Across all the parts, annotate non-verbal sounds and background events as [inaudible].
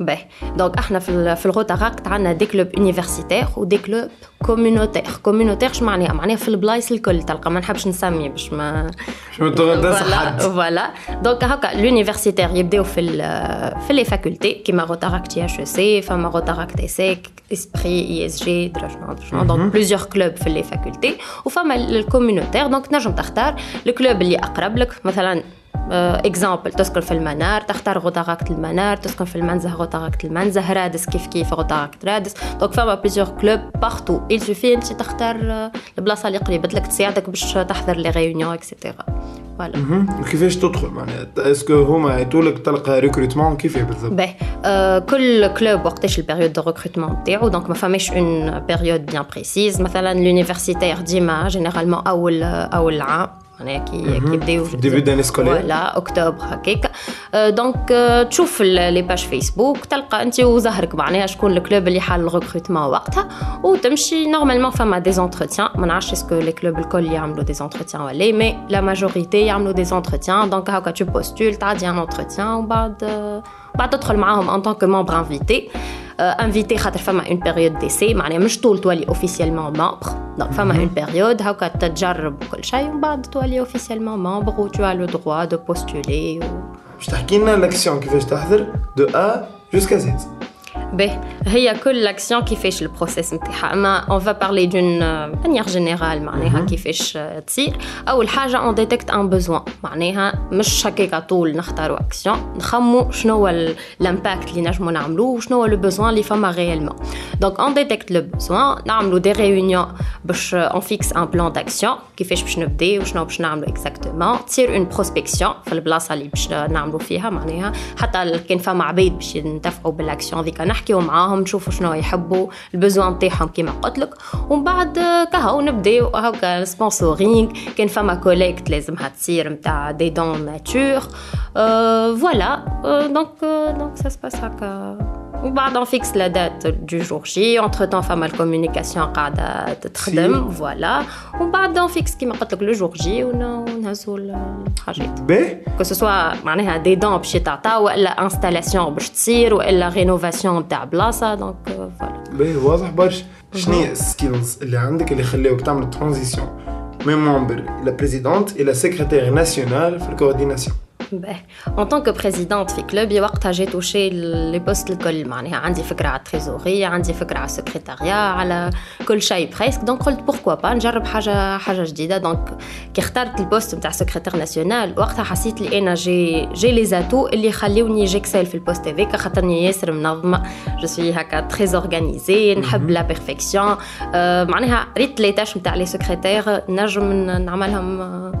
باهي دونك احنا في في الغوتاغاكت عندنا دي كلوب يونيفرسيتير ودي كلوب كوميونوتير كوميونوتير شو معناها معناها في البلايص الكل تلقى ما نحبش نسمي باش ما فوالا فوالا دونك هكا لونيفرسيتير يبداو في في لي فاكولتي كيما غوتاغاك تي اش سي فما غوتاغاك تي سيك اسبري اي اس جي دونك بليزيور كلوب في لي فاكولتي وفما الكوميونوتير دونك تنجم تختار الكلوب اللي اقرب لك مثلا اكزامبل تسكن في المنار تختار غوطاغاكت المنار تسكن في المنزه غوطاغاكت المنزه رادس كيف كيف غوطاغاكت رادس دونك فما بليزيور كلوب باختو il سوفي انت تختار البلاصه اللي قريبه لك تساعدك باش تحضر لي ريونيون اكسيتيرا فوالا كيفاش تدخل معناها اسكو هما يعطوا تلقى ريكروتمون كيف بالضبط باهي كل كلوب وقتاش البيريود دو ريكروتمون نتاعو دونك ما فماش اون بيريود بيان بريسيز مثلا لونيفرسيتير ديما جينيرالمون اول اول عام Mhm. Début d'année scolaire octobre euh, donc euh, tu vois les pages facebook tu trouves anti et zahrek معناها شكون le club qui a le recrutement et tu vas normalement il y des entretiens mais je sais que les clubs de l'école qui des entretiens mais la majorité ils des entretiens donc quand tu postules tu as un entretien ou tu rentres avec eux en tant que membre invité euh, invité خاطر فما une période d'essai معناها مش طول تولي officiellement membre donc فما mhm. une période هاكا تجرب كل شيء ومن بعد تولي officiellement membre où tu as le droit de postuler ou... باش تحكي que l'action كيفاش تحضر de A jusqu'à Z Beh, il y a que l'action qui fait le process. On va parler d'une euh, manière générale, mm-hmm. qui fait le euh, tir. Ou le haja, on détecte un besoin. On va chaque gâteau, on va l'action. On va l'impact que nous avons fait, ou on va le besoin des femmes réellement. Donc, on détecte le besoin, on va des réunions, euh, on fixe un plan d'action, qui fait que nous avons fait, ou on va faire exactement. On tire une prospection, on va faire une prospection, on va faire une femme à bête, qui va faire une action avec un نحكيو معاهم نشوفوا شنو يحبوا البزوان نطيحهم كيما قلت لك ومن بعد آه، كهو نبداو آه، آه، هكا سبونسورينغ كان فما كوليكت لازمها تصير نتاع دي دون ناتور فوالا دونك دونك سا سباس هكا On va bah, donc fixe la date du jour J. Entre temps, fait la communication à date. Très Et voilà. On va bah, donc fixe qui m'importe que le jour J ou non. Euh, que ce soit, des dents puis les ou la installation bah, en bouchier ou la rénovation de la place. Donc euh, voilà. Ben, vous avez vu, c'est ce qu'il y de faire ont fait la transition. Même entre la présidente et la secrétaire nationale, la coordination. Ben, en tant que présidente du club, j'ai touché les postes de l'école. J'ai fait la trésorerie, j'ai la secrétariat, j'ai presque. Donc, pourquoi pas J'ai fait quelque chose de Donc, j'ai fait le poste de secrétaire national. J'ai j'ai les atouts qui j'ai fait que dans le poste de Je suis très organisée, j'aime mhm. la perfection. J'ai euh, fait les tâches de secrétaire, fait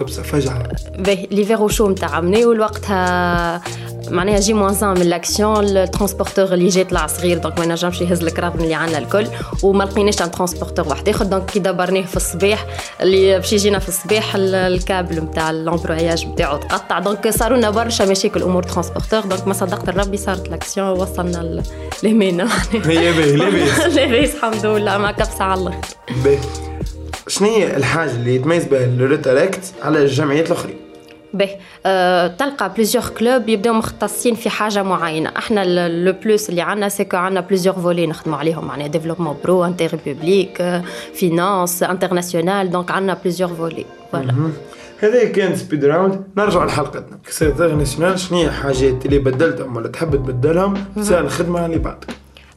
كبسه فجعه باهي ليفير وشو نتاع مناول وقتها معناها جي موانسان من لاكسيون الترونسبورتور اللي جا طلع صغير دونك ما نجمش يهز الكراب اللي عندنا الكل وما لقيناش ان ترونسبورتور واحد اخر دونك كي دبرناه في الصباح اللي باش يجينا في الصباح الكابل نتاع الامبروياج نتاعو تقطع دونك صاروا لنا برشا مشاكل امور ترونسبورتور دونك ما صدقت ربي صارت لاكسيون وصلنا لهمنا هي باهي لاباس [laughs] لاباس الحمد لله مع كبسه على الاخر شنو هي الحاجه اللي يتميز بها الريتريكت على الجمعيات الاخرين به أه تلقى بليزيوغ كلوب يبداو مختصين في حاجه معينه احنا لو بلوس اللي عندنا سكو عندنا بليزيوغ فولي نخدموا عليهم معناها ديفلوبمون برو انتر بوبليك فينانس انترناسيونال دونك عندنا بليزيوغ فولي فوالا هذا كان سبيد راوند نرجع لحلقتنا كسير ناسيونال شنو هي الحاجات اللي بدلتهم ولا تحب تبدلهم في الخدمه اللي بعدك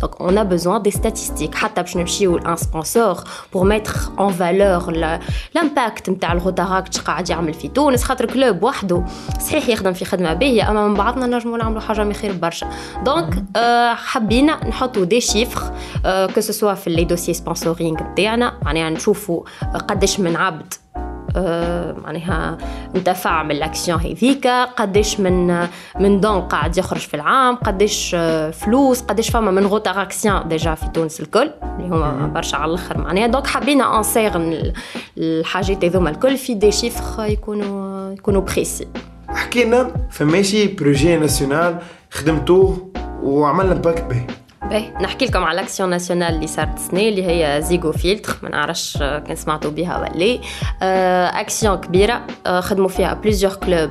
Donc, on a besoin des statistiques. Hatta pchnemchi un sponsor pour mettre en valeur l'impact de la rotara que tu as dit Melfito. On est le club, wahdo. C'est hier dans le fichet de ma bille. Ama m'bad nan nan j'moula m'lou haja m'ichir barcha. Donc, euh, habina n'hotou des chiffres, euh, que ce soit les dossiers sponsoring de Diana. On est en choufou. Kadesh euh, men abd. معناها ندفع من الاكسيون هذيك قداش من من دون قاعد يخرج في العام قداش أه، فلوس قداش فما من اكسيون ديجا في تونس الكل اللي هما برشا على الاخر معناها دونك حبينا انصيغ الحاجات هذوما الكل في دي شيفر يكونوا يكونوا بريسي حكينا فماشي بروجي ناسيونال خدمتوه وعملنا باك به باهي نحكي لكم على الاكسيون ناسيونال اللي صارت السنه اللي هي زيغو فيلتر ما نعرفش آه، كان سمعتوا بها ولا اكسيون آه، كبيره آه، خدموا فيها بليزيور كلوب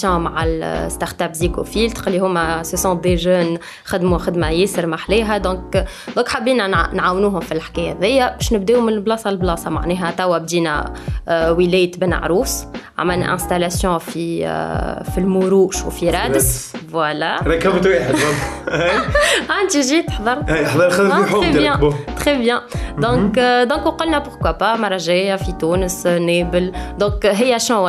كولابوراسيون مع الستارت اب زيكوفيلت اللي هما سو سون دي جون خدموا خدمه ياسر محليها دونك دونك حابين نعاونوهم في الحكايه هذيا باش نبداو من بلاصه لبلاصه معناها توا بدينا آه، ولايه بن عروس عملنا انستالاسيون في آه، في المروش وفي رادس فوالا ركبت واحد [laughs] انت جيت حضرت إيه، حضر خدمت بيان تري بيان دونك دونك وقلنا بوركوا با مره جايه في تونس نابل دونك هي شنو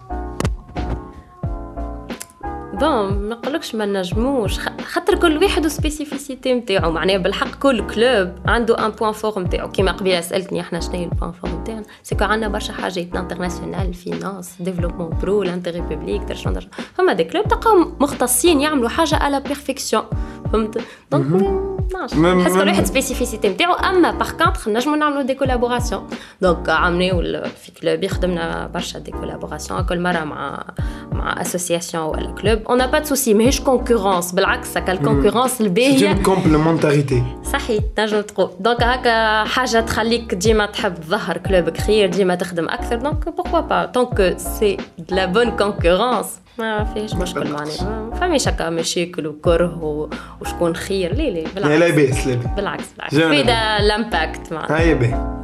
بون ما نقولكش ما نجموش خاطر كل واحد وسبيسيفيسيتي نتاعو معناها بالحق كل كلوب عنده ان بوان فور نتاعو كيما قبيله سالتني احنا شنو هي البوان فور نتاعنا سيكو عندنا برشا حاجات انترناسيونال فينانس ديفلوبمون برو لانتيغي بوبليك درشون فما دي كلوب تلقاهم مختصين يعملوا حاجه على بيرفيكسيون فهمت دونك spécificité, oh, Par contre, nage mon des collaborations. Donc, euh, année où le, il de des collaborations avec le ma ma association ou le club. On n'a pas de souci. Mais je concurrence. Par contre, mm. concurrence. c'est une complémentarité. C'est vrai, Donc, à chaque trajet, j'ai ma table. Voir club créer, j'ai ma truc de Donc, pourquoi pas tant que c'est de la bonne concurrence. ما فيش مشكل معناها ما فماش هكا مشاكل وكره وشكون خير لا لا بالعكس لا لا بالعكس بالعكس في لامباكت معناها هيا باهي